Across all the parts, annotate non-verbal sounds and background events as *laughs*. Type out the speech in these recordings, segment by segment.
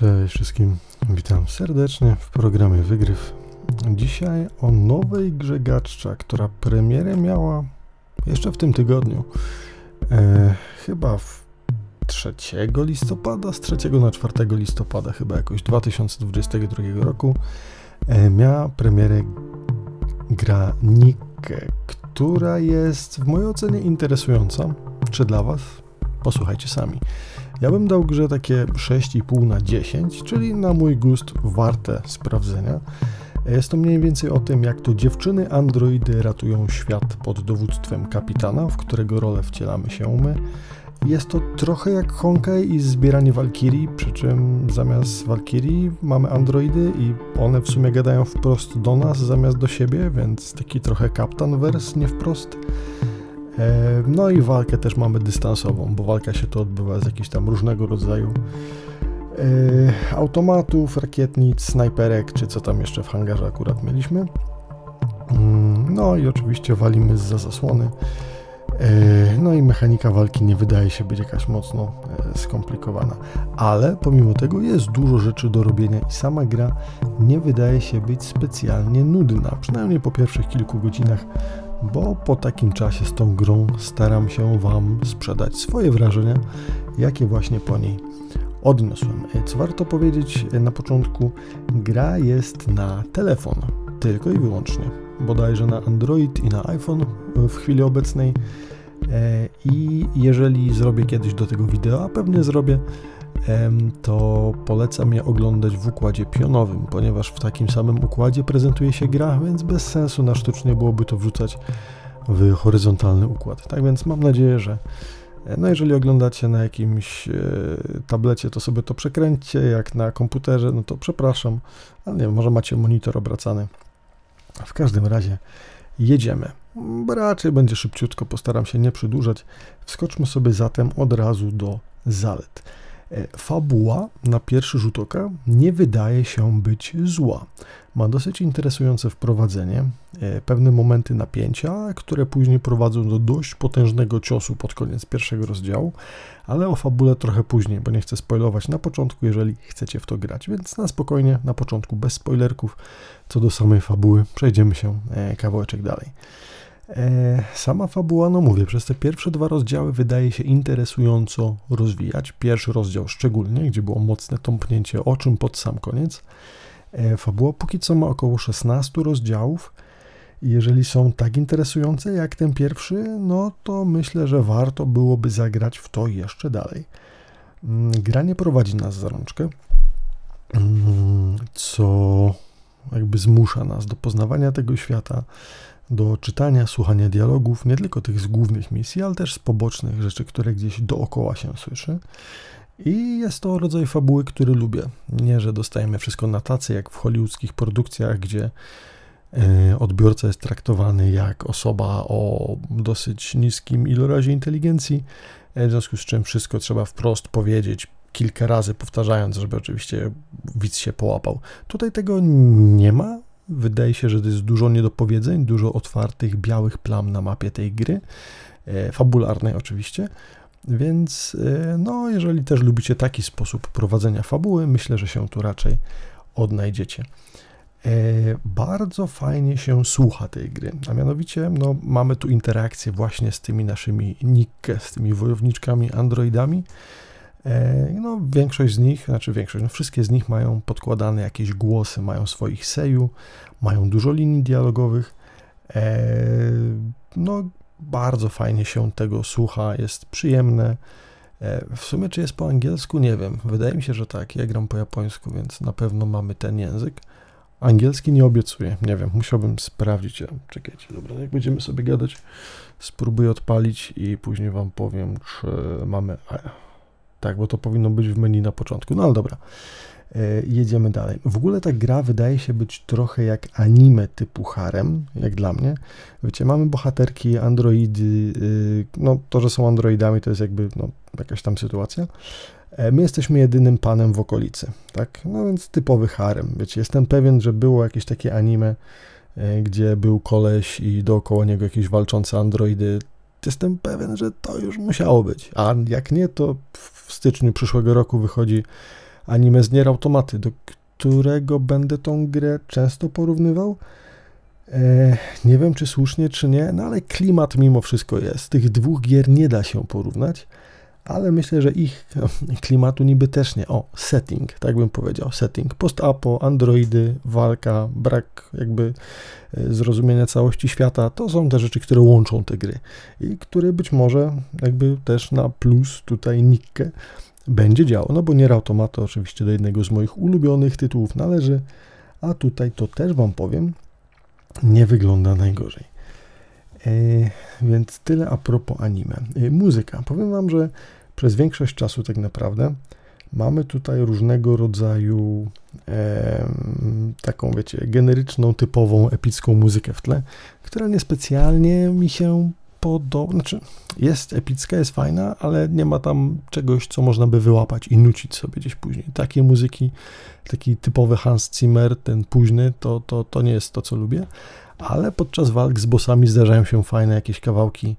Cześć wszystkim, witam serdecznie w programie Wygryw. Dzisiaj o nowej grze Gaczcza, która premierę miała jeszcze w tym tygodniu. E, chyba w 3 listopada, z 3 na 4 listopada, chyba jakoś 2022 roku, e, miała premierę gra która jest w mojej ocenie interesująca. Czy dla Was? Posłuchajcie sami. Ja bym dał grze takie 6,5 na 10, czyli na mój gust warte sprawdzenia. Jest to mniej więcej o tym, jak to dziewczyny androidy ratują świat pod dowództwem kapitana, w którego rolę wcielamy się my. Jest to trochę jak Honkai i zbieranie Walkirii, przy czym zamiast Walkirii mamy androidy i one w sumie gadają wprost do nas zamiast do siebie, więc taki trochę Captain Verse, nie wprost. E, no i walkę też mamy dystansową, bo walka się to odbywa z jakichś tam różnego rodzaju e, automatów, rakietnic, snajperek, czy co tam jeszcze w hangarze akurat mieliśmy. Mm, no i oczywiście walimy za zasłony. E, no i mechanika walki nie wydaje się być jakaś mocno skomplikowana, ale pomimo tego jest dużo rzeczy do robienia i sama gra nie wydaje się być specjalnie nudna, przynajmniej po pierwszych kilku godzinach bo po takim czasie z tą grą staram się Wam sprzedać swoje wrażenia, jakie właśnie po niej odniosłem. Co warto powiedzieć na początku, gra jest na telefon, tylko i wyłącznie, bodajże na Android i na iPhone w chwili obecnej. E, I jeżeli zrobię kiedyś do tego wideo, a pewnie zrobię, to polecam je oglądać w układzie pionowym, ponieważ w takim samym układzie prezentuje się gra, więc bez sensu na sztucznie byłoby to wrzucać w horyzontalny układ. Tak więc mam nadzieję, że no jeżeli oglądacie na jakimś e, tablecie, to sobie to przekręćcie, jak na komputerze, no to przepraszam, ale nie wiem, może macie monitor obracany. W każdym razie jedziemy. Raczej będzie szybciutko, postaram się nie przedłużać. Wskoczmy sobie zatem od razu do zalet. E, fabuła na pierwszy rzut oka nie wydaje się być zła. Ma dosyć interesujące wprowadzenie, e, pewne momenty napięcia, które później prowadzą do dość potężnego ciosu pod koniec pierwszego rozdziału, ale o fabule trochę później, bo nie chcę spoilować na początku, jeżeli chcecie w to grać, więc na spokojnie, na początku bez spoilerków. Co do samej fabuły, przejdziemy się e, kawałeczek dalej. E, sama fabuła, no mówię, przez te pierwsze dwa rozdziały wydaje się interesująco rozwijać. Pierwszy rozdział szczególnie, gdzie było mocne tąpnięcie oczym pod sam koniec. E, fabuła póki co ma około 16 rozdziałów. Jeżeli są tak interesujące jak ten pierwszy, no to myślę, że warto byłoby zagrać w to jeszcze dalej. Mm, gra nie prowadzi nas za rączkę, mm, co jakby zmusza nas do poznawania tego świata, do czytania, słuchania dialogów, nie tylko tych z głównych misji, ale też z pobocznych rzeczy, które gdzieś dookoła się słyszy. I jest to rodzaj fabuły, który lubię. Nie, że dostajemy wszystko na tacy, jak w hollywoodzkich produkcjach, gdzie e, odbiorca jest traktowany jak osoba o dosyć niskim ilorazie inteligencji, e, w związku z czym wszystko trzeba wprost powiedzieć, kilka razy powtarzając, żeby oczywiście widz się połapał. Tutaj tego nie ma, Wydaje się, że to jest dużo niedopowiedzeń, dużo otwartych białych plam na mapie tej gry, e, fabularnej oczywiście. Więc e, no, jeżeli też lubicie taki sposób prowadzenia fabuły, myślę, że się tu raczej odnajdziecie. E, bardzo fajnie się słucha tej gry, a mianowicie no, mamy tu interakcję właśnie z tymi naszymi Nikke, z tymi wojowniczkami, androidami, no, większość z nich, znaczy większość, no wszystkie z nich mają podkładane jakieś głosy, mają swoich seju, mają dużo linii dialogowych. E, no, bardzo fajnie się tego słucha, jest przyjemne. E, w sumie, czy jest po angielsku, nie wiem. Wydaje mi się, że tak. Ja gram po japońsku, więc na pewno mamy ten język. Angielski nie obiecuję, nie wiem, musiałbym sprawdzić. Czekajcie, dobra, jak będziemy sobie gadać, spróbuję odpalić i później Wam powiem, czy mamy. Tak, bo to powinno być w menu na początku. No ale dobra. E, jedziemy dalej. W ogóle ta gra wydaje się być trochę jak anime typu harem, jak dla mnie. Wiecie, mamy bohaterki, androidy, y, no to, że są androidami to jest jakby no, jakaś tam sytuacja. E, my jesteśmy jedynym panem w okolicy, tak? No więc typowy harem. Wiecie, jestem pewien, że było jakieś takie anime, e, gdzie był koleś i dookoła niego jakieś walczące androidy jestem pewien, że to już musiało być. A jak nie, to w styczniu przyszłego roku wychodzi anime z Nier Automaty, do którego będę tą grę często porównywał. E, nie wiem, czy słusznie, czy nie, no ale klimat mimo wszystko jest. Tych dwóch gier nie da się porównać, ale myślę, że ich *laughs* klimatu niby też nie. O, setting, tak bym powiedział, setting. Post-apo, androidy, walka, brak jakby e, zrozumienia całości świata, to są te rzeczy, które łączą te gry i które być może jakby też na plus tutaj Nikke będzie działo, no bo Nier Automata oczywiście do jednego z moich ulubionych tytułów należy, a tutaj to też Wam powiem, nie wygląda najgorzej. E, więc tyle a propos anime. E, muzyka. Powiem Wam, że przez większość czasu tak naprawdę mamy tutaj różnego rodzaju taką, wiecie, generyczną, typową, epicką muzykę w tle, która niespecjalnie mi się podoba, znaczy jest epicka, jest fajna, ale nie ma tam czegoś, co można by wyłapać i nucić sobie gdzieś później. Takie muzyki, taki typowy Hans Zimmer, ten późny, to, to, to nie jest to, co lubię, ale podczas walk z bossami zdarzają się fajne jakieś kawałki,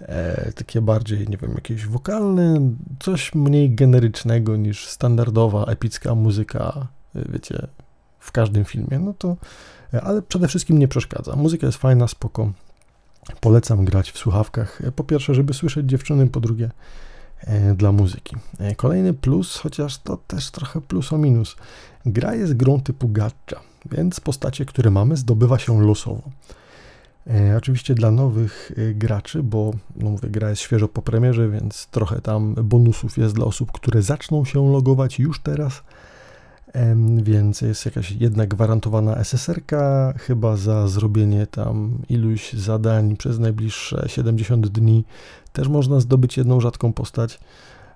e, takie bardziej, nie wiem, jakieś wokalne, coś mniej generycznego niż standardowa, epicka muzyka, e, wiecie, w każdym filmie, no to, e, ale przede wszystkim nie przeszkadza. Muzyka jest fajna, spoko. Polecam grać w słuchawkach. E, po pierwsze, żeby słyszeć dziewczyny, po drugie, dla muzyki. Kolejny plus, chociaż to też trochę plus o minus. Gra jest grą typu gacha, więc postacie, które mamy, zdobywa się losowo. E, oczywiście dla nowych e, graczy, bo no mówię, gra jest świeżo po premierze, więc trochę tam bonusów jest dla osób, które zaczną się logować już teraz. E, więc jest jakaś jedna gwarantowana SSR-ka, chyba za zrobienie tam iluś zadań przez najbliższe 70 dni też można zdobyć jedną rzadką postać.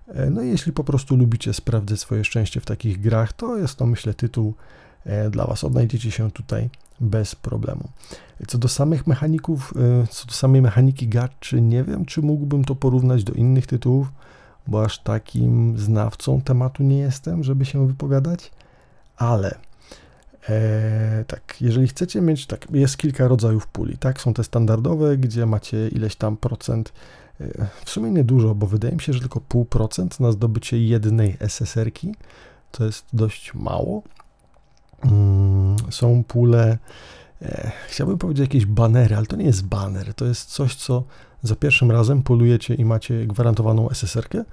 E, no i jeśli po prostu lubicie sprawdzać swoje szczęście w takich grach, to jest to myślę tytuł dla Was. Odnajdziecie się tutaj bez problemu. Co do samych mechaników, e, co do samej mechaniki gaczy, nie wiem, czy mógłbym to porównać do innych tytułów, bo aż takim znawcą tematu nie jestem, żeby się wypowiadać, ale e, tak, jeżeli chcecie mieć, tak, jest kilka rodzajów puli, tak, są te standardowe, gdzie macie ileś tam procent, e, w sumie niedużo, bo wydaje mi się, że tylko pół procent na zdobycie jednej SSR-ki, to jest dość mało, są pule, e, chciałbym powiedzieć jakieś banery, ale to nie jest baner, to jest coś, co za pierwszym razem polujecie i macie gwarantowaną SSR-kę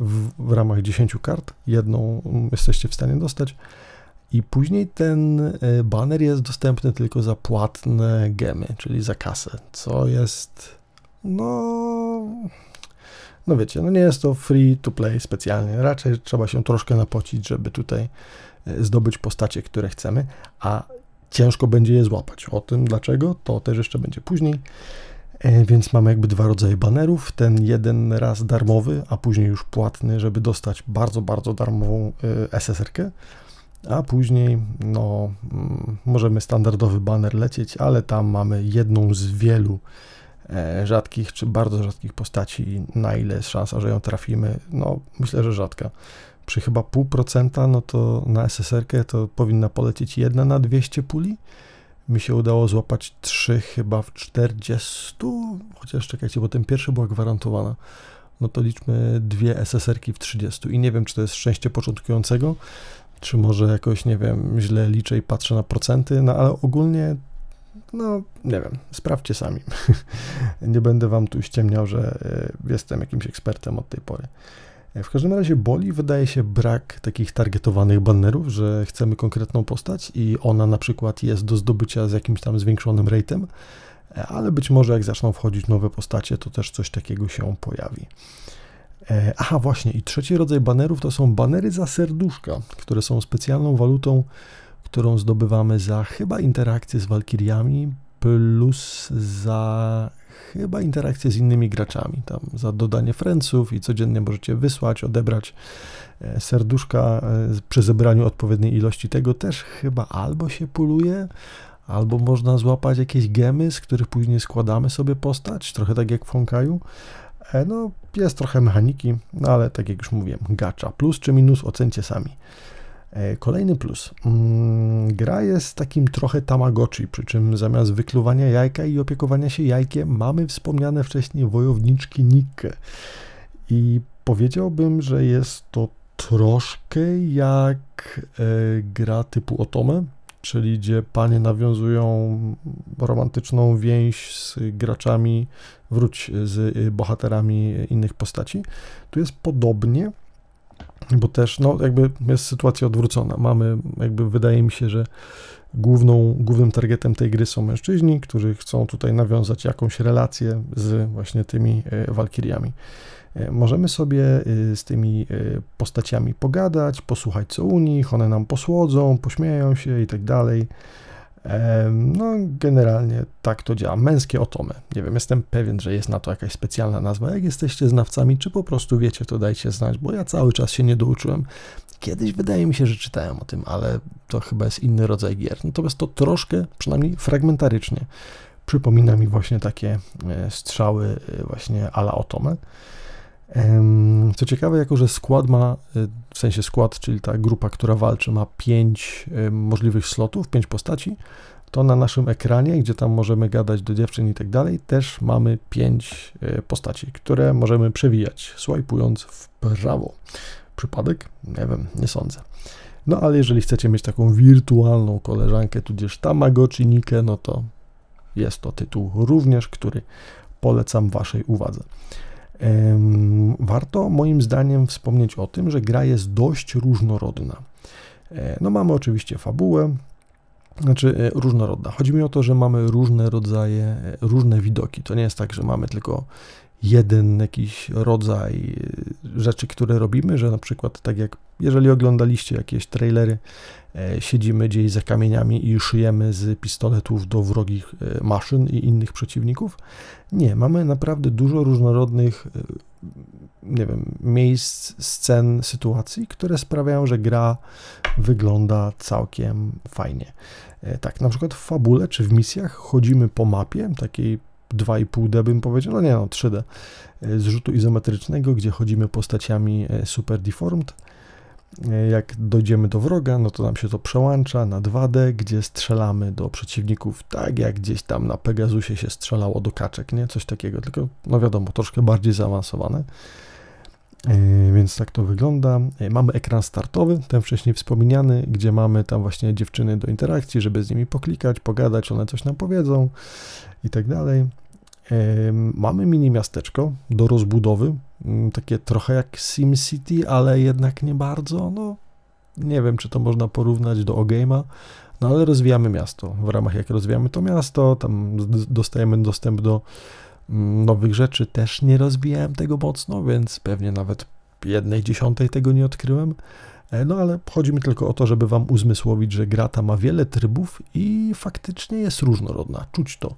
w, w ramach 10 kart, jedną jesteście w stanie dostać. I później ten e, baner jest dostępny tylko za płatne gemy, czyli za kasę, co jest no no wiecie, no nie jest to free to play specjalnie, raczej trzeba się troszkę napocić, żeby tutaj zdobyć postacie, które chcemy, a ciężko będzie je złapać. O tym dlaczego, to też jeszcze będzie później. E, więc mamy jakby dwa rodzaje banerów. Ten jeden raz darmowy, a później już płatny, żeby dostać bardzo, bardzo darmową e, SSR-kę. A później, no, mm, możemy standardowy baner lecieć, ale tam mamy jedną z wielu rzadkich czy bardzo rzadkich postaci. Na ile jest szansa, że ją trafimy? No, myślę, że rzadka przy chyba pół procenta, no to na SSR-kę to powinna polecieć jedna na 200 puli. Mi się udało złapać 3 chyba w 40, chociaż czekajcie, bo ten pierwszy była gwarantowana. No to liczmy dwie SSR-ki w 30 i nie wiem, czy to jest szczęście początkującego, czy może jakoś, nie wiem, źle liczę i patrzę na procenty, no ale ogólnie no, nie wiem, sprawdźcie sami. *laughs* nie będę wam tu ściemniał, że e, jestem jakimś ekspertem od tej pory. W każdym razie boli wydaje się brak takich targetowanych bannerów, że chcemy konkretną postać i ona na przykład jest do zdobycia z jakimś tam zwiększonym ratem, ale być może jak zaczną wchodzić nowe postacie, to też coś takiego się pojawi. E, aha, właśnie, i trzeci rodzaj banerów to są banery za serduszka, które są specjalną walutą, którą zdobywamy za chyba interakcję z walkiriami, plus za chyba interakcje z innymi graczami. Tam za dodanie friendsów i codziennie możecie wysłać, odebrać e, serduszka e, przy zebraniu odpowiedniej ilości tego też chyba albo się puluje, albo można złapać jakieś gemy, z których później składamy sobie postać, trochę tak jak w Honkaju. E, no, jest trochę mechaniki, no ale tak jak już mówiłem, gacza. Plus czy minus ocencie sami. E, kolejny plus. Mm, gra jest takim trochę tamagotchi, przy czym zamiast wykluwania jajka i opiekowania się jajkiem mamy wspomniane wcześniej wojowniczki Nikke. I powiedziałbym, że jest to troszkę jak e, gra typu Otome, czyli gdzie panie nawiązują romantyczną więź z graczami, wróć z bohaterami innych postaci. Tu jest podobnie, bo też no, jakby jest sytuacja odwrócona. Mamy, jakby wydaje mi się, że główną, głównym targetem tej gry są mężczyźni, którzy chcą tutaj nawiązać jakąś relację z właśnie tymi e, walkiriami. E, możemy sobie e, z tymi postaciami pogadać, posłuchać co u nich, one nam posłodzą, pośmieją się i tak dalej. No, generalnie tak to działa. Męskie otomy. Nie wiem, jestem pewien, że jest na to jakaś specjalna nazwa. Jak jesteście znawcami, czy po prostu wiecie, to dajcie znać, bo ja cały czas się nie douczyłem. Kiedyś wydaje mi się, że czytałem o tym, ale to chyba jest inny rodzaj gier. Natomiast to troszkę, przynajmniej fragmentarycznie, przypomina mi właśnie takie e, strzały e, właśnie ala otome. Co ciekawe, jako że skład ma, e, w sensie skład, czyli ta grupa, która walczy, ma pięć możliwych slotów, pięć postaci, to na naszym ekranie, gdzie tam możemy gadać do dziewczyn i tak dalej, też mamy pięć postaci, które możemy przewijać, swajpując w prawo. Przypadek? Nie wiem, nie sądzę. No ale jeżeli chcecie mieć taką wirtualną koleżankę, tudzież Tamagotchi Nikę, no to jest to tytuł również, który polecam Waszej uwadze. Warto moim zdaniem wspomnieć o tym, że gra jest dość różnorodna. E, no mamy oczywiście fabułę, znaczy e, różnorodna. Chodzi mi o to, że mamy różne rodzaje, e, różne widoki. To nie jest tak, że mamy tylko jeden jakiś rodzaj rzeczy, które robimy, że na przykład tak jak jeżeli oglądaliście jakieś trailery, e, siedzimy gdzieś za kamieniami i szyjemy z pistoletów do wrogich e, maszyn i innych przeciwników. Nie, mamy naprawdę dużo różnorodnych e, nie wiem, miejsc, scen, sytuacji, które sprawiają, że gra wygląda całkiem fajnie. Tak, na przykład w fabule czy w misjach chodzimy po mapie, takiej 2,5D bym powiedział, no nie no, 3D, z rzutu izometrycznego, gdzie chodzimy postaciami super deformed jak dojdziemy do wroga, no to nam się to przełącza na 2D, gdzie strzelamy do przeciwników, tak jak gdzieś tam na Pegasusie się strzelało do kaczek, nie? Coś takiego, tylko no wiadomo, troszkę bardziej zaawansowane. E, więc tak to wygląda. E, mamy ekran startowy, ten wcześniej wspomniany, gdzie mamy tam właśnie dziewczyny do interakcji, żeby z nimi poklikać, pogadać, one coś nam powiedzą i tak dalej. Mamy mini miasteczko do rozbudowy, mm, takie trochę jak SimCity, ale jednak nie bardzo. No, nie wiem, czy to można porównać do Ogame'a, no ale rozwijamy miasto. W ramach jak rozwijamy to miasto, tam dostajemy dostęp do nowych rzeczy. Też nie rozwijałem tego mocno, więc pewnie nawet jednej dziesiątej tego nie odkryłem. E, no ale chodzi mi tylko o to, żeby wam uzmysłowić, że gra ta ma wiele trybów i faktycznie jest różnorodna. Czuć to.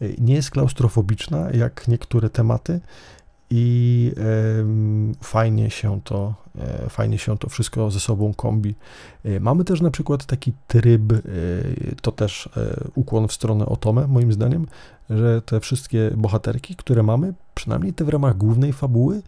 E, nie jest klaustrofobiczna jak niektóre tematy i e, fajnie się to e, fajnie się to wszystko ze sobą kombi. E, mamy też na przykład taki tryb, e, to też ukłon w stronę Otome, moim zdaniem, że te wszystkie bohaterki, które mamy, przynajmniej te w ramach głównej fabuły,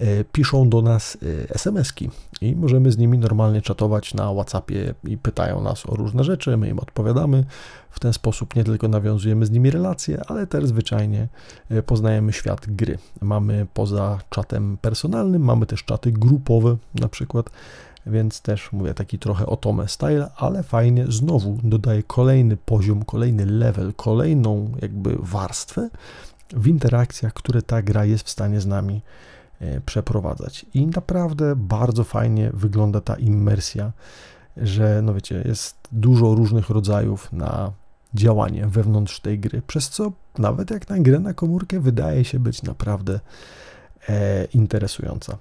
E, piszą do nas e, SMS-ki i możemy z nimi normalnie czatować na WhatsAppie i pytają nas o różne rzeczy, my im odpowiadamy. W ten sposób nie tylko nawiązujemy z nimi relacje, ale też zwyczajnie e, poznajemy świat gry. Mamy poza czatem personalnym, mamy też czaty grupowe na przykład, więc też mówię taki trochę otome style, ale fajnie znowu dodaje kolejny poziom, kolejny level, kolejną jakby warstwę w interakcjach, które ta gra jest w stanie z nami E, przeprowadzać. I naprawdę bardzo fajnie wygląda ta immersja, że no wiecie, jest dużo różnych rodzajów na działanie wewnątrz tej gry, przez co nawet jak na grę na komórkę wydaje się być naprawdę e, interesująca.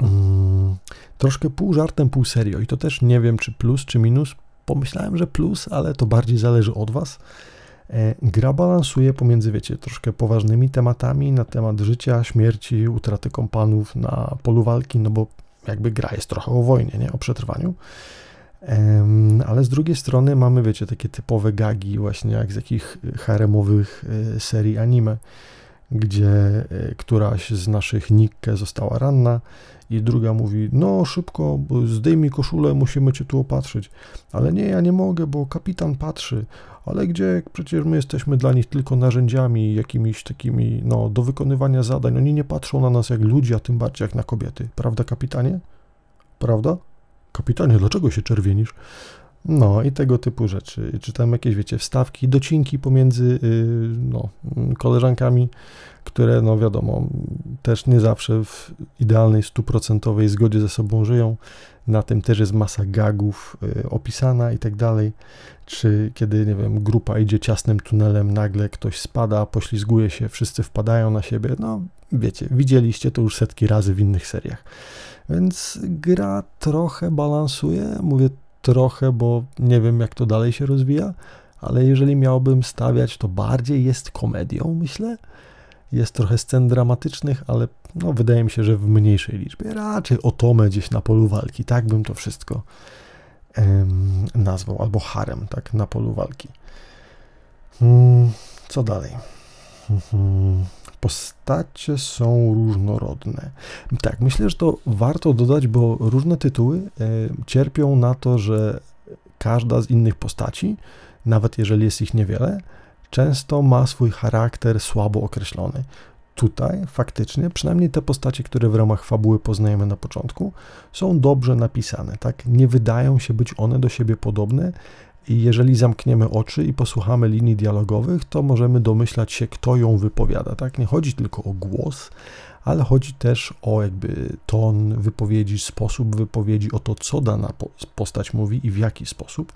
Mm, troszkę pół żartem, pół serio i to też nie wiem czy plus, czy minus. Pomyślałem, że plus, ale to bardziej zależy od Was. E, gra balansuje pomiędzy, wiecie, troszkę poważnymi tematami na temat życia, śmierci, utraty kompanów na polu walki, no bo jakby gra jest trochę o wojnie, nie? O przetrwaniu. Ale z drugiej strony mamy, wiecie, takie typowe gagi właśnie jak z jakich haremowych e, serii anime, gdzie e, któraś z naszych Nikke została ranna i druga mówi, no szybko, zdejmij koszulę, musimy cię tu opatrzyć. Ale nie, ja nie mogę, bo kapitan patrzy. Ale gdzie? Przecież my jesteśmy dla nich tylko narzędziami, jakimiś takimi, no, do wykonywania zadań. Oni nie patrzą na nas jak ludzi, a tym bardziej jak na kobiety. Prawda, kapitanie? prawda? Kapitanie, dlaczego się czerwienisz? No i tego typu rzeczy. Czy tam jakieś, wiecie, wstawki, docinki pomiędzy yy, no, koleżankami, które, no wiadomo, też nie zawsze w idealnej, stuprocentowej zgodzie ze sobą żyją. Na tym też jest masa gagów yy, opisana i tak dalej. Czy kiedy, nie wiem, grupa idzie ciasnym tunelem, nagle ktoś spada, poślizguje się, wszyscy wpadają na siebie. No, wiecie, widzieliście to już setki razy w innych seriach. Więc gra trochę balansuje, mówię trochę, bo nie wiem jak to dalej się rozwija, ale jeżeli miałbym stawiać, to bardziej jest komedią, myślę. Jest trochę scen dramatycznych, ale no, wydaje mi się, że w mniejszej liczbie. Raczej otomę gdzieś na polu walki. Tak bym to wszystko em, nazwał. Albo harem, tak, na polu walki. Hmm, co dalej? Hmm postacie są różnorodne. Tak, myślę, że to warto dodać, bo różne tytuły e, cierpią na to, że każda z innych postaci, nawet jeżeli jest ich niewiele, często ma swój charakter słabo określony. Tutaj faktycznie, przynajmniej te postacie, które w ramach fabuły poznajemy na początku, są dobrze napisane, tak? Nie wydają się być one do siebie podobne, i jeżeli zamkniemy oczy i posłuchamy linii dialogowych, to możemy domyślać się, kto ją wypowiada. Tak? Nie chodzi tylko o głos, ale chodzi też o jakby ton wypowiedzi, sposób wypowiedzi, o to, co dana postać mówi i w jaki sposób.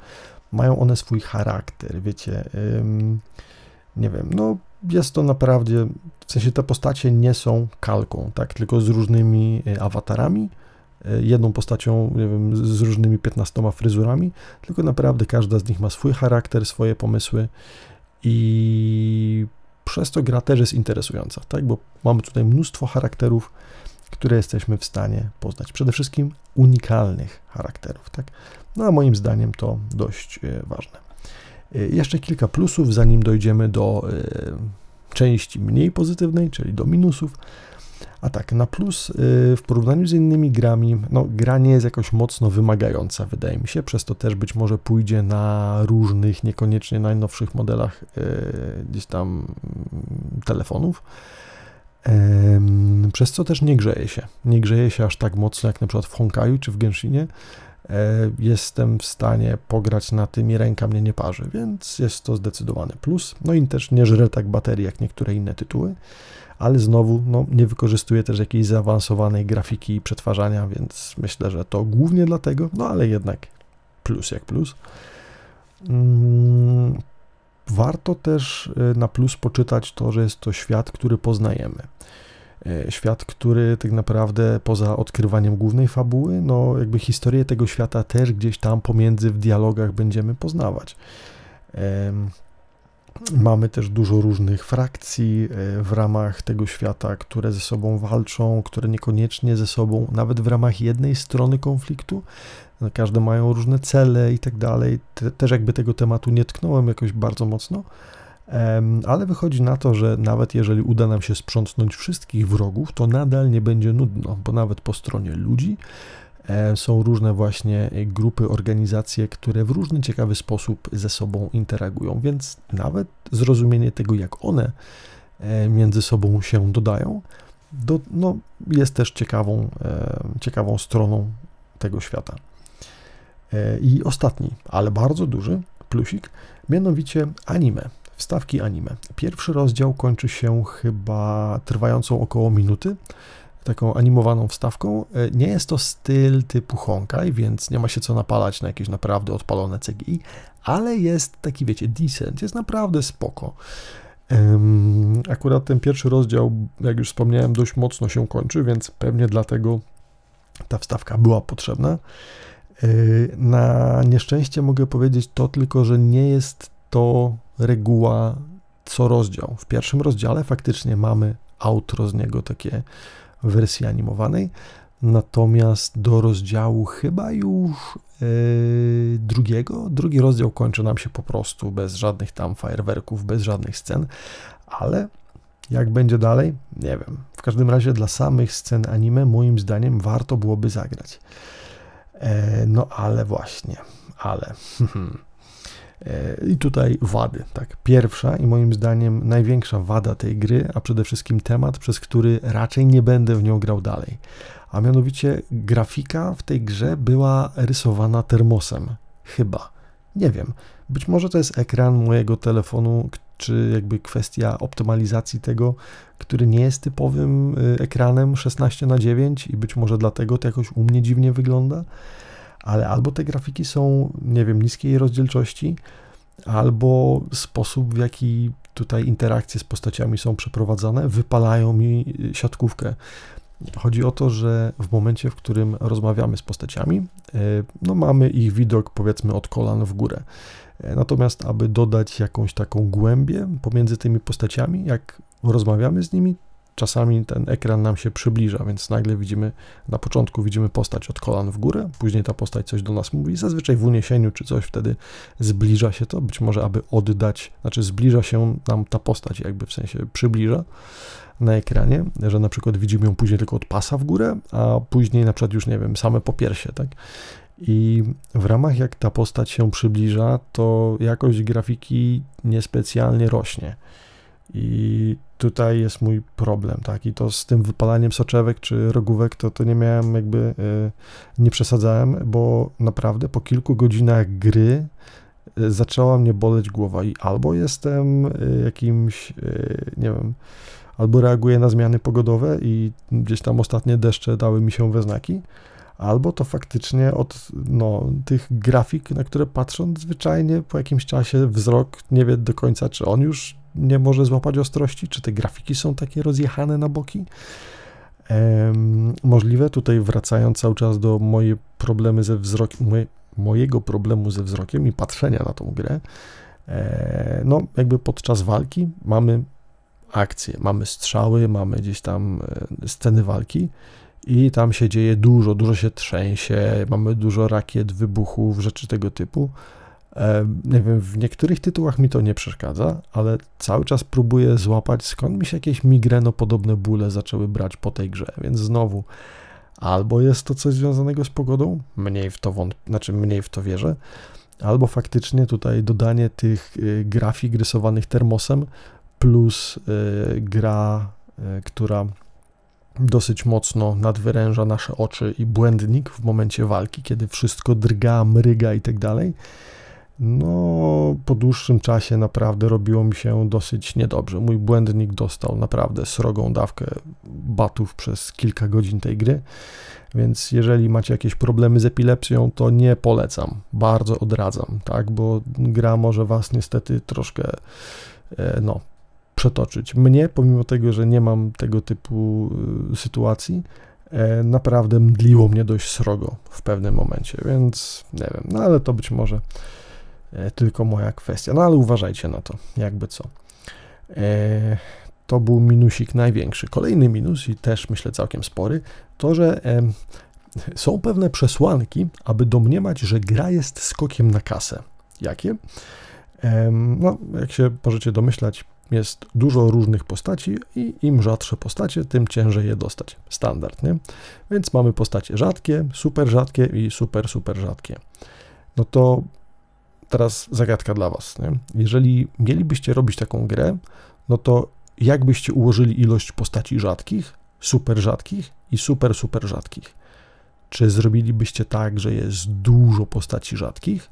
Mają one swój charakter, wiecie. Ym, nie wiem, no jest to naprawdę, w sensie te postacie nie są kalką, tak, tylko z różnymi y, awatarami, jedną postacią, nie wiem, z różnymi 15 fryzurami, tylko naprawdę każda z nich ma swój charakter, swoje pomysły i przez to gra też jest interesująca, tak? Bo mamy tutaj mnóstwo charakterów, które jesteśmy w stanie poznać. Przede wszystkim unikalnych charakterów, tak? No a moim zdaniem to dość e, ważne. E, jeszcze kilka plusów, zanim dojdziemy do części mniej pozytywnej, czyli do minusów. A tak, na plus y, w porównaniu z innymi grami, no gra nie jest jakoś mocno wymagająca, wydaje mi się, przez to też być może pójdzie na różnych, niekoniecznie najnowszych modelach y, gdzieś tam mm, telefonów. Przez co też nie grzeje się. Nie grzeje się aż tak mocno jak na przykład w Honkaju czy w Genshinie. E, jestem w stanie pograć na tym i ręka mnie nie parzy, więc jest to zdecydowany plus. No i też nie żre tak baterii jak niektóre inne tytuły ale znowu no, nie wykorzystuje też jakiejś zaawansowanej grafiki i przetwarzania, więc myślę, że to głównie dlatego, no ale jednak plus jak plus. Mm, warto też y, na plus poczytać to, że jest to świat, który poznajemy. Y, świat, który tak naprawdę poza odkrywaniem głównej fabuły, no jakby historię tego świata też gdzieś tam pomiędzy w dialogach będziemy poznawać. Mamy też dużo różnych frakcji e, w ramach tego świata, które ze sobą walczą, które niekoniecznie ze sobą, nawet w ramach jednej strony konfliktu, no, każde mają różne cele i tak dalej. Też jakby tego tematu nie tknąłem jakoś bardzo mocno, ale wychodzi na to, że nawet jeżeli uda nam się sprzątnąć wszystkich wrogów, to nadal nie będzie nudno, bo nawet po stronie ludzi są różne właśnie grupy, organizacje, które w różny ciekawy sposób ze sobą interagują, więc nawet zrozumienie tego, jak one e, między sobą się dodają, do, no, jest też ciekawą, e, ciekawą stroną tego świata. I ostatni, ale bardzo duży plusik, mianowicie anime, wstawki anime. Pierwszy rozdział kończy się chyba trwającą około minuty taką animowaną wstawką. E, nie jest to styl typu Honkai, więc nie ma się co napalać na jakieś naprawdę odpalone CGI, ale jest taki, wiecie, decent, jest naprawdę spoko. Akurat ten pierwszy rozdział, jak już wspomniałem, dość mocno się kończy, więc pewnie dlatego ta wstawka była potrzebna. E, na nieszczęście mogę powiedzieć to tylko, że nie jest to reguła co rozdział. W pierwszym rozdziale faktycznie mamy outro z niego takie w wersji animowanej. Natomiast do rozdziału chyba już yy, drugiego, drugi rozdział kończy nam się po prostu bez żadnych tam fajerwerków, bez żadnych scen, ale jak będzie dalej, nie wiem. W każdym razie dla samych scen anime moim zdaniem warto byłoby zagrać. E, no ale właśnie, ale. *laughs* I tutaj wady, tak. Pierwsza i moim zdaniem największa wada tej gry, a przede wszystkim temat, przez który raczej nie będę w nią grał dalej. A mianowicie grafika w tej grze była rysowana termosem. Chyba. Nie wiem. Być może to jest ekran mojego telefonu, czy jakby kwestia optymalizacji tego, który nie jest typowym y, ekranem 16 na 9 i być może dlatego to jakoś u mnie dziwnie wygląda, ale albo te grafiki są, nie wiem, niskiej rozdzielczości, albo sposób, w jaki tutaj interakcje z postaciami są przeprowadzane, wypalają mi siatkówkę. Chodzi o to, że w momencie, w którym rozmawiamy z postaciami, y, no mamy ich widok powiedzmy od kolan w górę. E, natomiast, aby dodać jakąś taką głębię pomiędzy tymi postaciami, jak rozmawiamy z nimi, czasami ten ekran nam się przybliża, więc nagle widzimy, na początku widzimy postać od kolan w górę, później ta postać coś do nas mówi, zazwyczaj w uniesieniu czy coś wtedy zbliża się to, być może aby oddać, znaczy zbliża się nam ta postać, jakby w sensie przybliża na ekranie, że na przykład widzimy ją później tylko od pasa w górę, a później na przykład już, nie wiem, same popiersie, tak? I w ramach jak ta postać się przybliża, to jakość grafiki niespecjalnie rośnie. I tutaj jest mój problem, tak? I to z tym wypalaniem soczewek czy rogówek, to, to nie miałem jakby, yy, nie przesadzałem, bo naprawdę po kilku godzinach gry yy, zaczęła mnie boleć głowa i albo jestem yy, jakimś, nie wiem, albo reaguję na zmiany pogodowe i gdzieś tam ostatnie deszcze dały mi się we znaki, albo to faktycznie od no, tych grafik, na które patrząc zwyczajnie po jakimś czasie wzrok nie wie do końca, czy on już nie może złapać ostrości, czy te grafiki są takie rozjechane na boki. Ehm, możliwe, tutaj wracając cały czas do moje problemy ze wzrokiem, moje, mojego problemu ze wzrokiem i patrzenia na tą grę, e, no jakby podczas walki mamy akcje, mamy strzały, mamy gdzieś tam e, sceny walki i tam się dzieje dużo, dużo się trzęsie, mamy dużo rakiet, wybuchów, rzeczy tego typu. Nie wiem, w niektórych tytułach mi to nie przeszkadza, ale cały czas próbuję złapać, skąd mi się jakieś migrenopodobne bóle zaczęły brać po tej grze, więc znowu albo jest to coś związanego z pogodą, mniej w to wątpię, znaczy mniej w to wierzę, albo faktycznie tutaj dodanie tych y, grafik rysowanych termosem plus y, gra, y, która dosyć mocno nadwyręża nasze oczy i błędnik w momencie walki, kiedy wszystko drga, mryga i tak dalej. No, po dłuższym czasie naprawdę robiło mi się dosyć niedobrze. Mój błędnik dostał naprawdę srogą dawkę batów przez kilka godzin tej gry, więc jeżeli macie jakieś problemy z epilepsją, to nie polecam. Bardzo odradzam, tak, bo gra może was niestety troszkę, e, no, przetoczyć. Mnie, pomimo tego, że nie mam tego typu y, sytuacji, e, naprawdę mdliło mnie dość srogo w pewnym momencie, więc nie wiem, no ale to być może e, tylko moja kwestia. No ale uważajcie na to, jakby co. E, to był minusik największy. Kolejny minus, i też myślę całkiem spory, to że są pewne przesłanki, aby domniemać, że gra jest skokiem na kasę. Jakie? No, jak się możecie domyślać, jest dużo różnych postaci i im rzadsze postacie, tym ciężej je dostać. Standard, nie? Więc mamy postacie rzadkie, super rzadkie i super, super rzadkie. No to teraz zagadka dla Was. Nie? Jeżeli mielibyście robić taką grę, no to jak byście ułożyli ilość postaci rzadkich, super rzadkich i super, super rzadkich? Czy zrobilibyście tak, że jest dużo postaci rzadkich,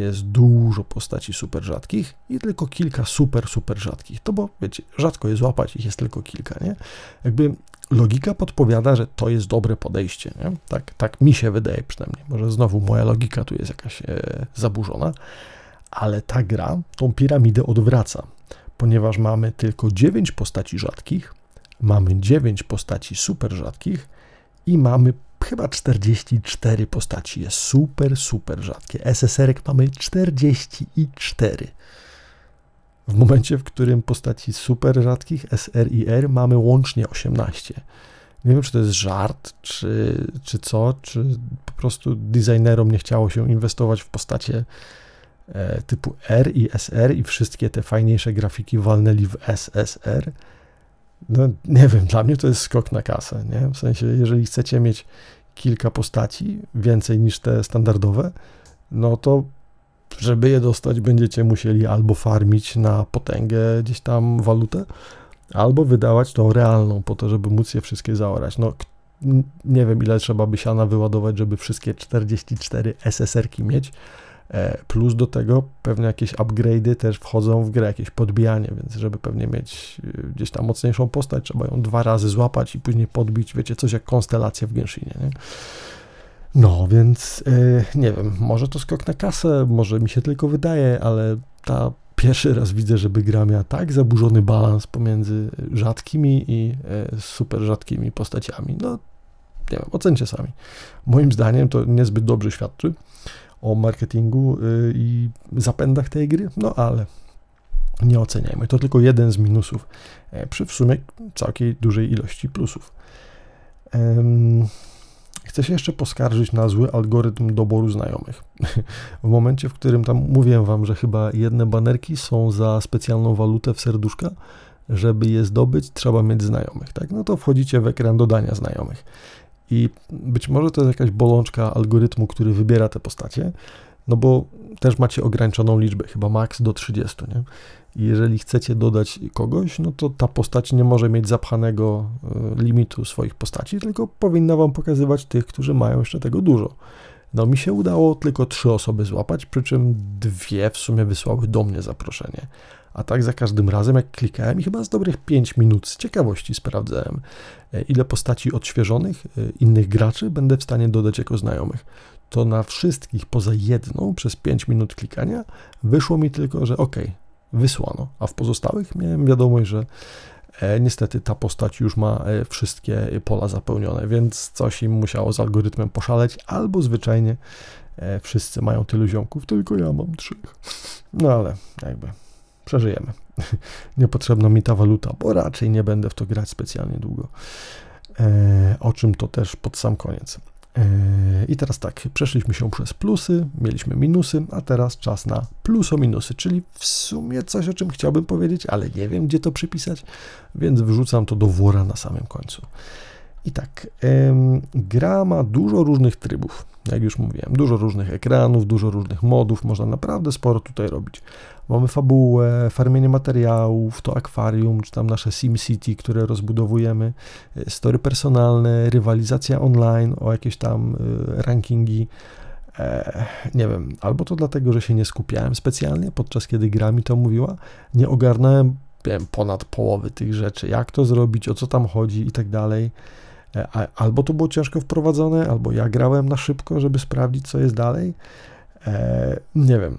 jest dużo postaci super rzadkich i tylko kilka super, super rzadkich. To bo, wiecie, rzadko je złapać, ich jest tylko kilka, nie? Jakby logika podpowiada, że to jest dobre podejście, nie? Tak, tak mi się wydaje przynajmniej. Może znowu moja logika tu jest jakaś e, zaburzona, ale ta gra tą piramidę odwraca, ponieważ mamy tylko 9 postaci rzadkich, mamy 9 postaci super rzadkich i mamy chyba 44 postaci. Jest super, super rzadkie. SSR-ek mamy 44. W momencie, w którym postaci super rzadkich SR i R mamy łącznie 18. Nie wiem, czy to jest żart, czy, czy co, czy po prostu designerom nie chciało się inwestować w postacie e, typu R i SR i wszystkie te fajniejsze grafiki walnęli w SSR. No nie wiem, dla mnie to jest skok na kasę, nie? W sensie, jeżeli chcecie mieć kilka postaci, więcej niż te standardowe, no to żeby je dostać, będziecie musieli albo farmić na potęgę gdzieś tam walutę, albo wydawać tą realną po to, żeby móc je wszystkie zaorać. No, nie wiem, ile trzeba by siana wyładować, żeby wszystkie 44 SSR-ki mieć. E, plus do tego pewnie jakieś upgrade'y też wchodzą w grę, jakieś podbijanie, więc żeby pewnie mieć y, gdzieś tam mocniejszą postać, trzeba ją dwa razy złapać i później podbić, wiecie, coś jak konstelacja w Genshinie, nie? No, więc yy, nie wiem, może to skok na kasę, może mi się tylko wydaje, ale ta pierwszy raz widzę, żeby gra miała tak zaburzony balans pomiędzy rzadkimi i super rzadkimi postaciami. No, nie wiem, ocencie sami. Moim zdaniem to niezbyt dobrze świadczy o marketingu yy, i zapędach tej gry, no ale nie oceniajmy. To tylko jeden z minusów e, przy w sumie całkiem dużej ilości plusów. Chcę się jeszcze poskarżyć na zły algorytm doboru znajomych. *laughs* w momencie, w którym tam mówiłem wam, że chyba jedne banerki są za specjalną walutę w serduszka, żeby je zdobyć, trzeba mieć znajomych, tak? No to wchodzicie w ekran dodania znajomych. I być może to jest jakaś bolączka algorytmu, który wybiera te postacie, no bo też macie ograniczoną liczbę, chyba maks do 30, nie? jeżeli chcecie dodać kogoś, no to ta postać nie może mieć zapchanego e, limitu swoich postaci, tylko powinna wam pokazywać tych, którzy mają jeszcze tego dużo. No mi się udało tylko trzy osoby złapać, przy czym dwie w sumie wysłały do mnie zaproszenie. A tak za każdym razem, jak klikałem i chyba z dobrych 5 minut z ciekawości sprawdzałem, e, ile postaci odświeżonych e, innych graczy będę w stanie dodać jako znajomych. To na wszystkich poza jedną przez 5 minut klikania wyszło mi tylko, że ok, wysłano, a w pozostałych miałem wiadomość, że niestety ta postać już ma e, wszystkie pola zapełnione, więc coś im musiało z algorytmem poszaleć, albo zwyczajnie e, wszyscy mają tylu ziomków, tylko ja mam trzech. No ale jakby przeżyjemy. *laughs* Niepotrzebna mi ta waluta, bo raczej nie będę w to grać specjalnie długo. o czym to też pod sam koniec. I teraz tak, przeszliśmy się przez plusy, mieliśmy minusy, a teraz czas na pluso-minusy, czyli w sumie coś, o czym chciałbym powiedzieć, ale nie wiem, gdzie to przypisać, więc wrzucam to do wora na samym końcu. I tak, gra ma dużo różnych trybów, jak już mówiłem, dużo różnych ekranów, dużo różnych modów, można naprawdę sporo tutaj robić. Mamy fabułę, farmienie materiałów, to akwarium, czy tam nasze SimCity, które rozbudowujemy, e, story personalne, rywalizacja online o jakieś tam e, rankingi. E, nie wiem, albo to dlatego, że się nie skupiałem specjalnie, podczas kiedy gra mi to mówiła, nie ogarnąłem wiem, ponad połowy tych rzeczy, jak to zrobić, o co tam chodzi i tak dalej. Albo to było ciężko wprowadzone, albo ja grałem na szybko, żeby sprawdzić, co jest dalej. Nie wiem,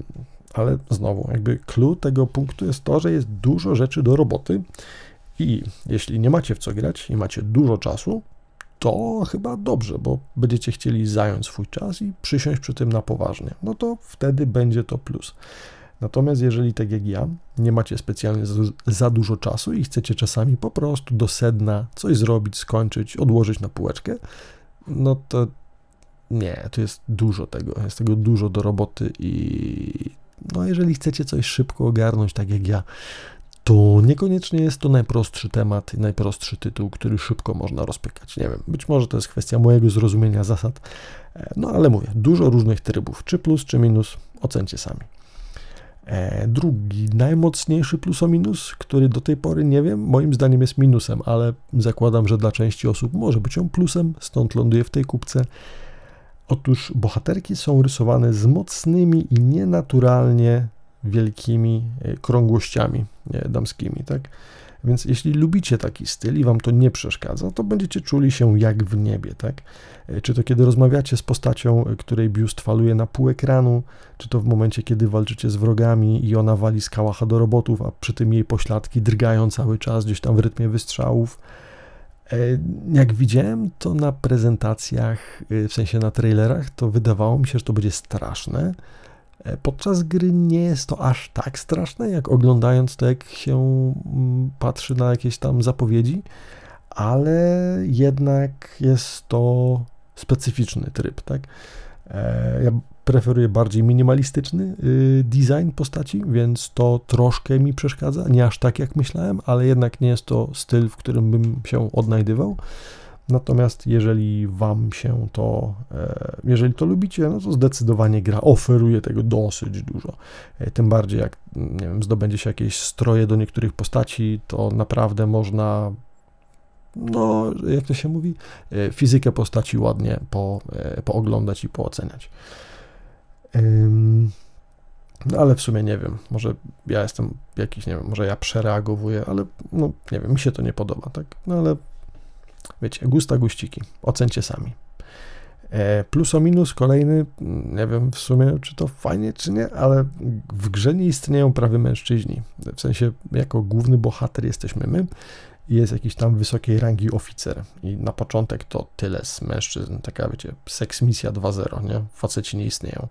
ale znowu, jakby clue tego punktu jest to, że jest dużo rzeczy do roboty i jeśli nie macie w co grać i macie dużo czasu, to chyba dobrze, bo będziecie chcieli zająć swój czas i przysiąść przy tym na poważnie. No to wtedy będzie to plus. Natomiast jeżeli tak jak ja, nie macie specjalnie za, za dużo czasu i chcecie czasami po prostu do sedna coś zrobić, skończyć, odłożyć na półeczkę, no to nie, to jest dużo tego, jest tego dużo do roboty i no, jeżeli chcecie coś szybko ogarnąć, tak jak ja, to niekoniecznie jest to najprostszy temat i najprostszy tytuł, który szybko można rozpykać. Nie wiem, być może to jest kwestia mojego zrozumienia zasad, e, no ale mówię, dużo różnych trybów, czy plus, czy minus, ocencie sami. E, drugi, najmocniejszy plus o minus, który do tej pory nie wiem, moim zdaniem jest minusem, ale zakładam, że dla części osób może być on plusem, stąd ląduje w tej kupce. Otóż bohaterki są rysowane z mocnymi i nienaturalnie wielkimi e, krągłościami damskimi, tak? Więc jeśli lubicie taki styl i wam to nie przeszkadza, to będziecie czuli się jak w niebie, tak? E, czy to kiedy rozmawiacie z postacią, e, której biust faluje na pół ekranu, czy to w momencie, kiedy walczycie z wrogami i ona wali z kałacha do robotów, a przy tym jej pośladki drgają cały czas gdzieś tam w rytmie wystrzałów E, jak widziałem to na prezentacjach, w sensie na trailerach, to wydawało mi się, że to będzie straszne. E, podczas gry nie jest to aż tak straszne, jak oglądając to, jak się mm, patrzy na jakieś tam zapowiedzi, ale jednak jest to specyficzny tryb, tak? Ja preferuję bardziej minimalistyczny y, design postaci, więc to troszkę mi przeszkadza. Nie aż tak jak myślałem, ale jednak nie jest to styl, w którym bym się odnajdywał. Natomiast jeżeli Wam się to, e, jeżeli to lubicie, no to zdecydowanie gra oferuje tego dosyć dużo. E, tym bardziej jak, nie wiem, zdobędzie się jakieś stroje do niektórych postaci, to naprawdę można no, jak to się mówi, e, fizykę postaci ładnie po, pooglądać i pooceniać. No ale w sumie nie wiem, może ja jestem jakiś, nie wiem, może ja przereagowuję, ale no nie wiem, mi się to nie podoba, tak? No ale wiecie, gusta guściki, ocencie sami. E, plus o minus kolejny, nie wiem w sumie, czy to fajnie, czy nie, ale w grze nie istnieją prawie mężczyźni. W sensie, jako główny bohater jesteśmy my jest jakiś tam wysokiej rangi oficer. I na początek to tyle z mężczyzn, taka wiecie, seks misja 2.0, nie? Faceci nie istnieją.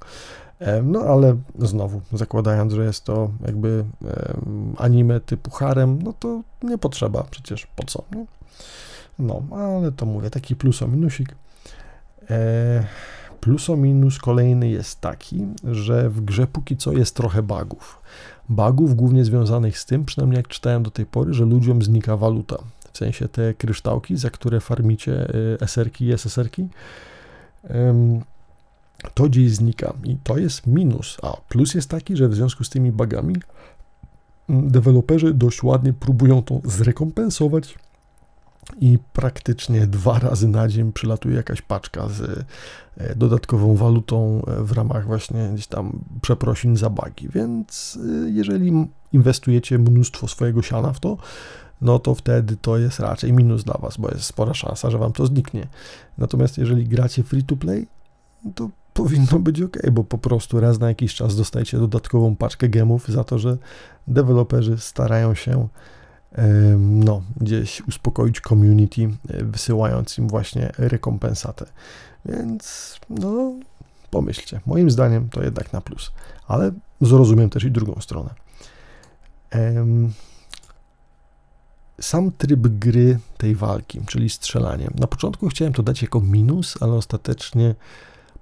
No ale znowu, zakładając, że jest to jakby anime typu harem, no to nie potrzeba przecież, po co, nie? No, ale to mówię, taki plus o minusik. E, plus o minus kolejny jest taki, że w grze póki co jest trochę bugów. Bugów głównie związanych z tym, przynajmniej jak czytałem do tej pory, że ludziom znika waluta. W sensie te kryształki, za które farmicie e, SR-ki i SSR-ki, to gdzieś znika i to jest minus. A plus jest taki, że w związku z tymi bugami mm, deweloperzy dość ładnie próbują to zrekompensować i praktycznie dwa razy na dzień przylatuje jakaś paczka z e, dodatkową walutą e, w ramach właśnie gdzieś tam przeprosin za bugi. Więc e, jeżeli inwestujecie mnóstwo swojego siana w to, no to wtedy to jest raczej minus dla Was, bo jest spora szansa, że Wam to zniknie. Natomiast jeżeli gracie free to play, to powinno być ok, bo po prostu raz na jakiś czas dostajecie dodatkową paczkę gemów za to, że deweloperzy starają się no, gdzieś uspokoić community, e, wysyłając im właśnie rekompensatę. Więc no, pomyślcie. Moim zdaniem to jednak na plus, ale zrozumiem też i drugą stronę. Sam tryb gry tej walki, czyli strzelanie. Na początku chciałem to dać jako minus, ale ostatecznie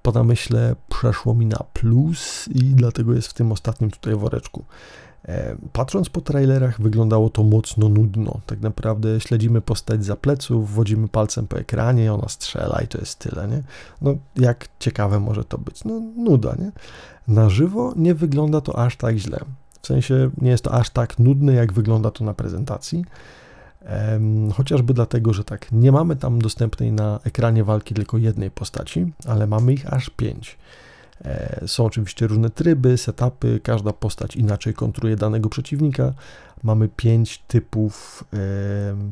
po namyśle przeszło mi na plus i dlatego jest w tym ostatnim tutaj woreczku. E, patrząc po trailerach, wyglądało to mocno nudno. Tak naprawdę śledzimy postać za pleców, wodzimy palcem po ekranie, ona strzela i to jest tyle, nie? No, jak ciekawe może to być? No, nuda, nie? Na żywo nie wygląda to aż tak źle. W sensie nie jest to aż tak nudne, jak wygląda to na prezentacji. Chociażby dlatego, że tak, nie mamy tam dostępnej na ekranie walki tylko jednej postaci, ale mamy ich aż pięć. E, są oczywiście różne tryby, setupy, każda postać inaczej kontruje danego przeciwnika. Mamy pięć typów,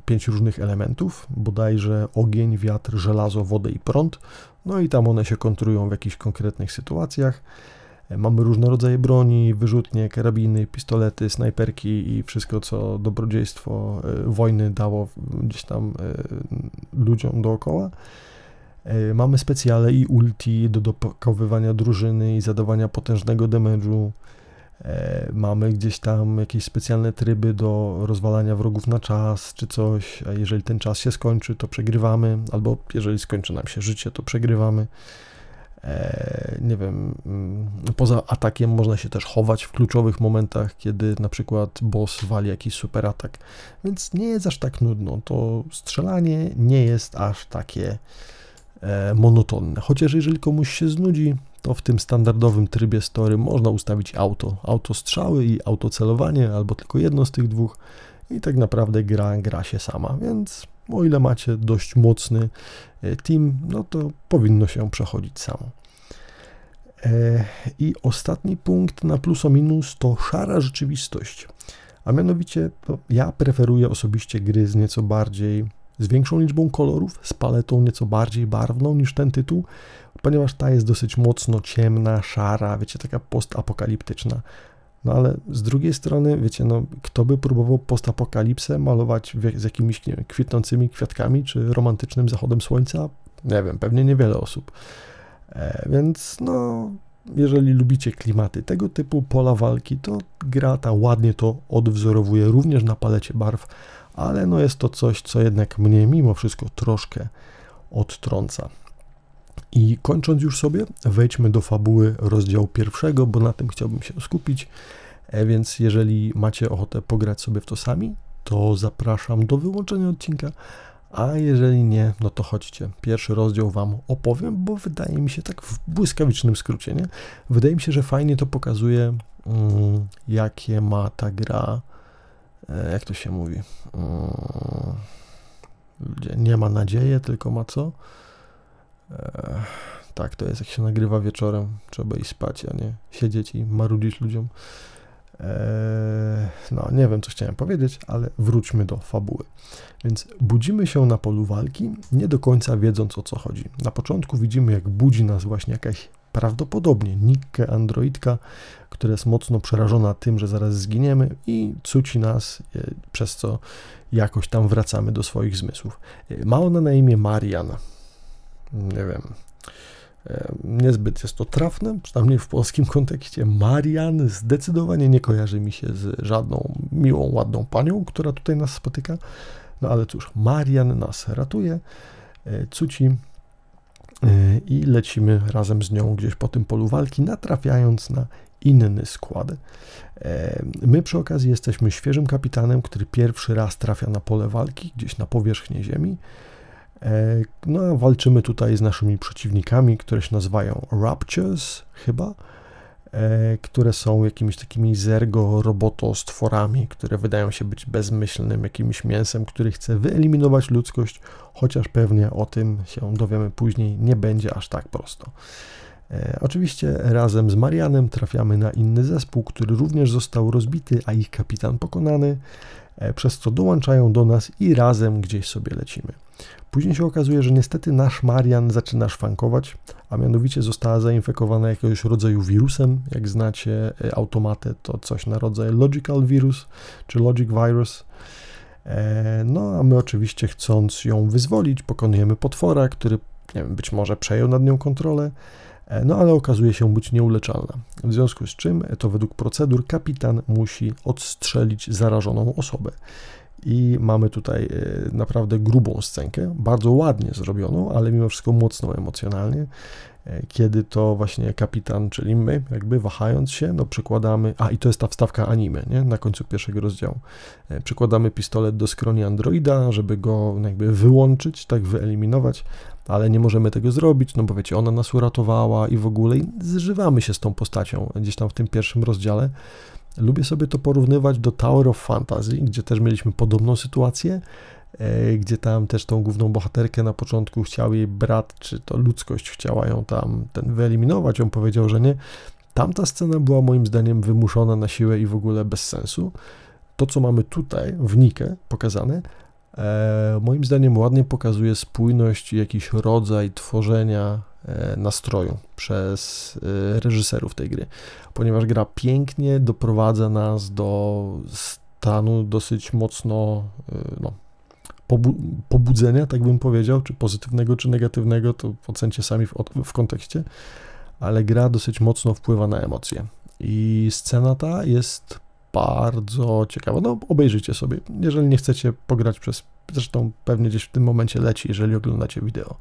pięć różnych elementów, bodajże ogień, wiatr, żelazo, wodę i prąd. No i tam one się kontrują w jakichś konkretnych sytuacjach. E, mamy różne rodzaje broni, wyrzutnie, karabiny, pistolety, snajperki i wszystko, co dobrodziejstwo e, wojny dało gdzieś tam ludziom dookoła. E, mamy specjale i ulti do dopakowywania drużyny i zadawania potężnego damage'u. E, mamy gdzieś tam jakieś specjalne tryby do rozwalania wrogów na czas czy coś, a jeżeli ten czas się skończy, to przegrywamy, albo jeżeli skończy nam się życie, to przegrywamy. E, nie wiem, mm, poza atakiem można się też chować w kluczowych momentach, kiedy na przykład boss wali jakiś super atak, więc nie jest aż tak nudno. To strzelanie nie jest aż takie monotonne. Chociaż jeżeli komuś się znudzi, to w tym standardowym trybie story można ustawić auto, autostrzały i autocelowanie, albo tylko jedno z tych dwóch i tak naprawdę gra gra się sama, więc o ile macie dość mocny e, team, no to powinno się przechodzić samo. E, I ostatni punkt na plus o minus to szara rzeczywistość. A mianowicie ja preferuję osobiście gry z nieco bardziej z większą liczbą kolorów, z paletą nieco bardziej barwną niż ten tytuł, ponieważ ta jest dosyć mocno ciemna, szara, wiecie, taka postapokaliptyczna. No ale z drugiej strony, wiecie, no, kto by próbował postapokalipsę malować z jakimiś wiem, kwitnącymi kwiatkami czy romantycznym zachodem słońca? Nie wiem, pewnie niewiele osób. E, więc no, jeżeli lubicie klimaty tego typu pola walki, to gra ta ładnie to odwzorowuje również na palecie barw, ale no jest to coś, co jednak mnie mimo wszystko troszkę odtrąca. I kończąc już sobie, wejdźmy do fabuły rozdziału pierwszego, bo na tym chciałbym się skupić. E, więc jeżeli macie ochotę pograć sobie w to sami, to zapraszam do wyłączenia odcinka, A jeżeli nie, no to chodźcie. Pierwszy rozdział Wam opowiem, bo wydaje mi się tak w błyskawicznym skrócie, nie? Wydaje mi się, że fajnie to pokazuje, mm, jakie ma ta gra, jak to się mówi. Mm, nie ma nadziei, tylko ma co? E, tak, to jest jak się nagrywa wieczorem, trzeba iść spać, a nie siedzieć i marudzić ludziom. Eee, no, nie wiem, co chciałem powiedzieć, ale wróćmy do fabuły. Więc budzimy się na polu walki, nie do końca wiedząc o co chodzi. Na początku widzimy, jak budzi nas właśnie jakaś prawdopodobnie Nikke androidka, która jest mocno przerażona tym, że zaraz zginiemy i cuci nas, e, przez co jakoś tam wracamy do swoich zmysłów. E, ma ona na imię Marian. Nie wiem, Niezbyt jest to trafne, przynajmniej w polskim kontekście. Marian zdecydowanie nie kojarzy mi się z żadną miłą, ładną panią, która tutaj nas spotyka. No ale cóż, Marian nas ratuje, e, cuci e, i lecimy razem z nią gdzieś po tym polu walki, natrafiając na inny skład. E, my przy okazji jesteśmy świeżym kapitanem, który pierwszy raz trafia na pole walki, gdzieś na powierzchnię ziemi. E, no, a walczymy tutaj z naszymi przeciwnikami, które się nazywają Raptures chyba, które są jakimiś takimi zergo roboto stworami, które wydają się być bezmyślnym jakimś mięsem, który chce wyeliminować ludzkość, chociaż pewnie o tym się dowiemy później, nie będzie aż tak prosto. E, oczywiście razem z Marianem trafiamy na inny zespół, który również został rozbity, a ich kapitan pokonany, przez co dołączają do nas i razem gdzieś sobie lecimy. Później się okazuje, że niestety nasz Marian zaczyna szwankować, a mianowicie została zainfekowana jakiegoś rodzaju wirusem. Jak znacie e, automatę, to coś na rodzaj Logical Virus czy Logic Virus. E, no, a my oczywiście chcąc ją wyzwolić, pokonujemy potwora, który nie wiem, być może przejął nad nią kontrolę, e, no ale okazuje się być nieuleczalna. W związku z czym, to według procedur, kapitan musi odstrzelić zarażoną osobę i mamy tutaj e, naprawdę grubą scenkę, bardzo ładnie zrobioną, ale mimo wszystko mocno emocjonalnie, e, kiedy to właśnie kapitan, czyli my, jakby wahając się, no przykładamy, a i to jest ta wstawka anime, nie, na końcu pierwszego rozdziału, e, przykładamy pistolet do skroni androida, żeby go jakby wyłączyć, tak wyeliminować, ale nie możemy tego zrobić, no bo wiecie, ona nas uratowała i w ogóle zżywamy się z tą postacią gdzieś tam w tym pierwszym rozdziale, Lubię sobie to porównywać do Tower of Fantasy, gdzie też mieliśmy podobną sytuację, e, gdzie tam też tą główną bohaterkę na początku chciał jej brat, czy to ludzkość chciała ją tam ten wyeliminować, on powiedział, że nie. Tamta scena była moim zdaniem wymuszona na siłę i w ogóle bez sensu. To, co mamy tutaj w Nike pokazane, e, moim zdaniem ładnie pokazuje spójność, jakiś rodzaj tworzenia nastroju przez e, reżyserów tej gry, ponieważ gra pięknie doprowadza nas do stanu dosyć mocno e, no, pobu pobudzenia, tak bym powiedział, czy pozytywnego, czy negatywnego, to ocencie sami w, w kontekście, ale gra dosyć mocno wpływa na emocje. I scena ta jest bardzo ciekawa. No, obejrzyjcie sobie. Jeżeli nie chcecie pograć przez. Zresztą pewnie gdzieś w tym momencie leci, jeżeli oglądacie wideo.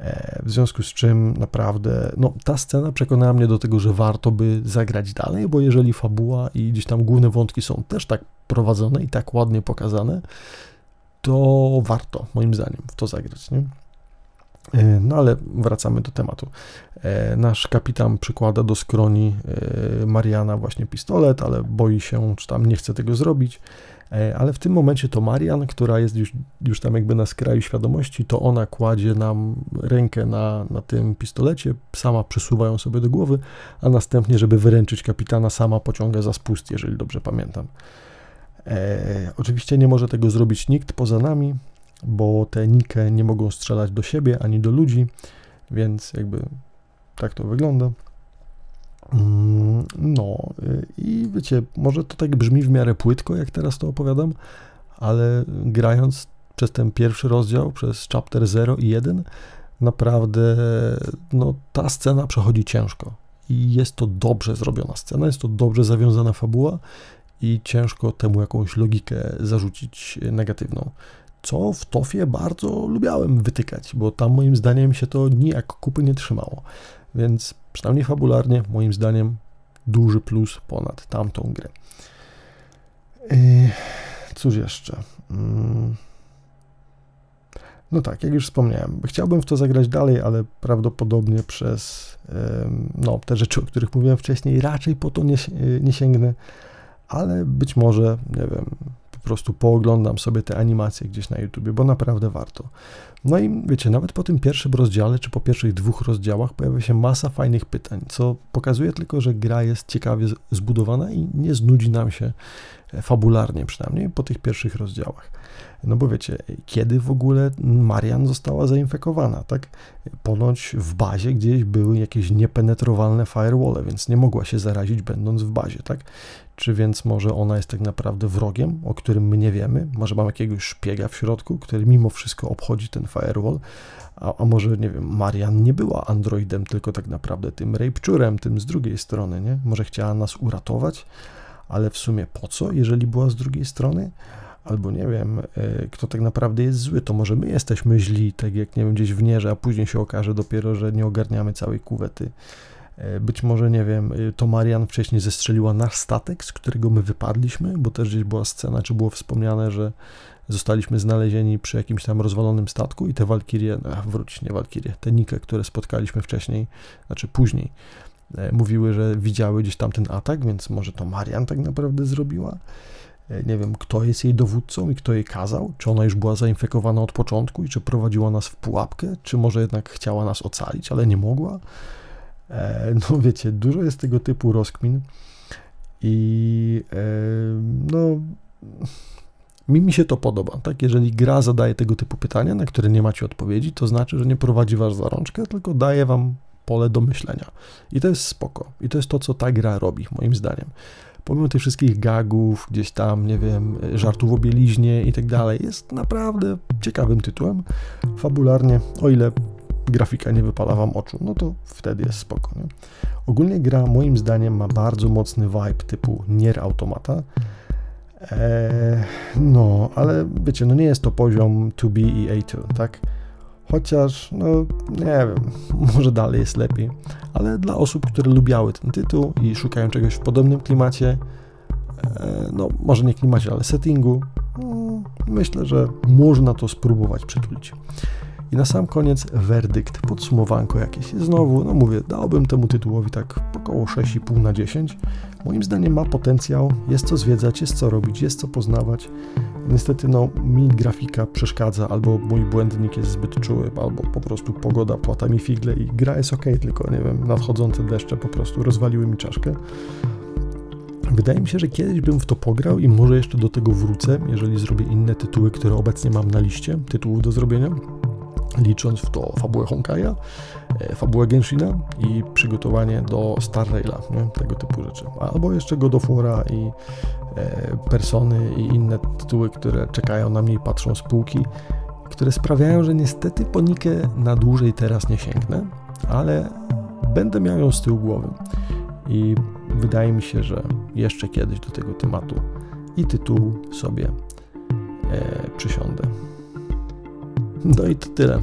E, w związku z czym naprawdę, no ta scena przekonała mnie do tego, że warto by zagrać dalej, bo jeżeli fabuła i gdzieś tam główne wątki są też tak prowadzone i tak ładnie pokazane, to warto, moim zdaniem, w to zagrać, nie? E, no ale wracamy do tematu. E, nasz kapitan przykłada do skroni Mariana właśnie pistolet, ale boi się, czy tam nie chce tego zrobić. E, ale w tym momencie to Marian, która jest już, już tam jakby na skraju świadomości, to ona kładzie nam rękę na, na tym pistolecie, sama przesuwa ją sobie do głowy, a następnie, żeby wyręczyć kapitana, sama pociąga za spust, jeżeli dobrze pamiętam. E, oczywiście nie może tego zrobić nikt poza nami, bo te Nike nie mogą strzelać do siebie ani do ludzi, więc jakby tak to wygląda. Mm, no y, i wiecie, może to tak brzmi w miarę płytko, jak teraz to opowiadam, ale grając przez ten pierwszy rozdział, przez chapter 0 i 1, naprawdę no, ta scena przechodzi ciężko. I jest to dobrze zrobiona scena, jest to dobrze zawiązana fabuła i ciężko temu jakąś logikę zarzucić negatywną. Co w Tofie bardzo lubiałem wytykać, bo tam moim zdaniem się to nijak kupy nie trzymało. Więc przynajmniej fabularnie, moim zdaniem, duży plus ponad tamtą grę. Cóż jeszcze? Mm. No tak, jak już wspomniałem, chciałbym w to zagrać dalej, ale prawdopodobnie przez no, te rzeczy, o których mówiłem wcześniej, raczej po to nie, nie sięgnę, ale być może, nie wiem, po prostu pooglądam sobie te animacje gdzieś na YouTube, bo naprawdę warto. No i wiecie, nawet po tym pierwszym rozdziale, czy po pierwszych dwóch rozdziałach pojawia się masa fajnych pytań, co pokazuje tylko, że gra jest ciekawie zbudowana i nie znudzi nam się e, fabularnie przynajmniej po tych pierwszych rozdziałach. No bo wiecie, kiedy w ogóle Marian została zainfekowana, tak? Ponoć w bazie gdzieś były jakieś niepenetrowalne firewalle, więc nie mogła się zarazić będąc w bazie, tak? Czy więc może ona jest tak naprawdę wrogiem, o którym my nie wiemy? Może mam jakiegoś szpiega w środku, który mimo wszystko obchodzi ten firewall? A, a może, nie wiem, Marian nie była androidem, tylko tak naprawdę tym rape'czurem, tym z drugiej strony, nie? Może chciała nas uratować, ale w sumie po co, jeżeli była z drugiej strony? albo nie wiem, e, kto tak naprawdę jest zły, to może my jesteśmy źli, tak jak nie wiem, gdzieś w nierze, a później się okaże dopiero, że nie ogarniamy całej kuwety. E, być może, nie wiem, e, to Marian wcześniej zestrzeliła nasz statek, z którego my wypadliśmy, bo też gdzieś była scena, czy było wspomniane, że zostaliśmy znalezieni przy jakimś tam rozwalonym statku i te walkirie, no, wróć, nie walkirie, te Nike, które spotkaliśmy wcześniej, znaczy później, mówiły, że widziały gdzieś tam ten atak, więc może to Marian tak naprawdę zrobiła. E, nie wiem, kto jest jej dowódcą i kto jej kazał, czy ona już była zainfekowana od początku i czy prowadziła nas w pułapkę, czy może jednak chciała nas ocalić, ale nie mogła. E, no wiecie, dużo jest tego typu rozkmin i e, no mi, mi się to podoba, tak? Jeżeli gra zadaje tego typu pytania, na które nie macie odpowiedzi, to znaczy, że nie prowadzi was za rączkę, tylko daje wam pole do myślenia. I to jest spoko. I to jest to, co ta gra robi, moim zdaniem pomimo tych wszystkich gagów, gdzieś tam, nie wiem, żartów o bieliźnie i tak dalej, jest naprawdę ciekawym tytułem. Fabularnie, o ile grafika nie wypala wam oczu, no to wtedy jest spoko. Nie? Ogólnie gra moim zdaniem ma bardzo mocny vibe typu Nier Automata. Eee, no, ale wiecie, no nie jest to poziom 2B i A2, tak? Chociaż, no nie wiem, *laughs* może dalej jest lepiej, ale dla osób, które lubiały ten tytuł i szukają czegoś w podobnym klimacie, e, no może nie klimacie, ale settingu, no, myślę, że można to spróbować przytulić. I na sam koniec werdykt, podsumowanko jakieś. Znowu, no mówię, dałbym temu tytułowi tak około 6,5 na 10. Moim zdaniem ma potencjał, jest co zwiedzać, jest co robić, jest co poznawać. Niestety, no, mi grafika przeszkadza, albo mój błędnik jest zbyt czuły, albo po prostu pogoda płata mi figle i gra jest ok, tylko nie wiem, nadchodzące deszcze po prostu rozwaliły mi czaszkę. Wydaje mi się, że kiedyś bym w to pograł i może jeszcze do tego wrócę, jeżeli zrobię inne tytuły, które obecnie mam na liście tytułów do zrobienia licząc w to fabułę Honkai'a, e, fabułę Genshina i przygotowanie do Star Raila, nie? tego typu rzeczy. Albo jeszcze God of War'a i e, Persony i inne tytuły, które czekają na mnie i patrzą z półki, które sprawiają, że niestety po Nikę na dłużej teraz nie sięgnę, ale będę miał ją z tyłu głowy. I wydaje mi się, że jeszcze kiedyś do tego tematu i tytułu sobie e, przysiądę. No i to tyle.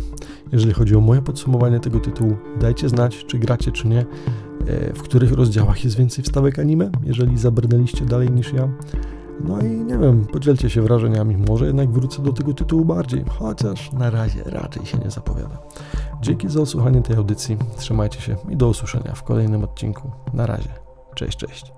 Jeżeli chodzi o moje podsumowanie tego tytułu, dajcie znać, czy gracie, czy nie, e, w których rozdziałach jest więcej wstawek anime, jeżeli zabrnęliście dalej niż ja. No i nie wiem, podzielcie się wrażeniami, może jednak wrócę do tego tytułu bardziej, chociaż na razie raczej się nie zapowiada. Dzięki za odsłuchanie tej audycji, trzymajcie się i do usłyszenia w kolejnym odcinku. Na razie, cześć, cześć.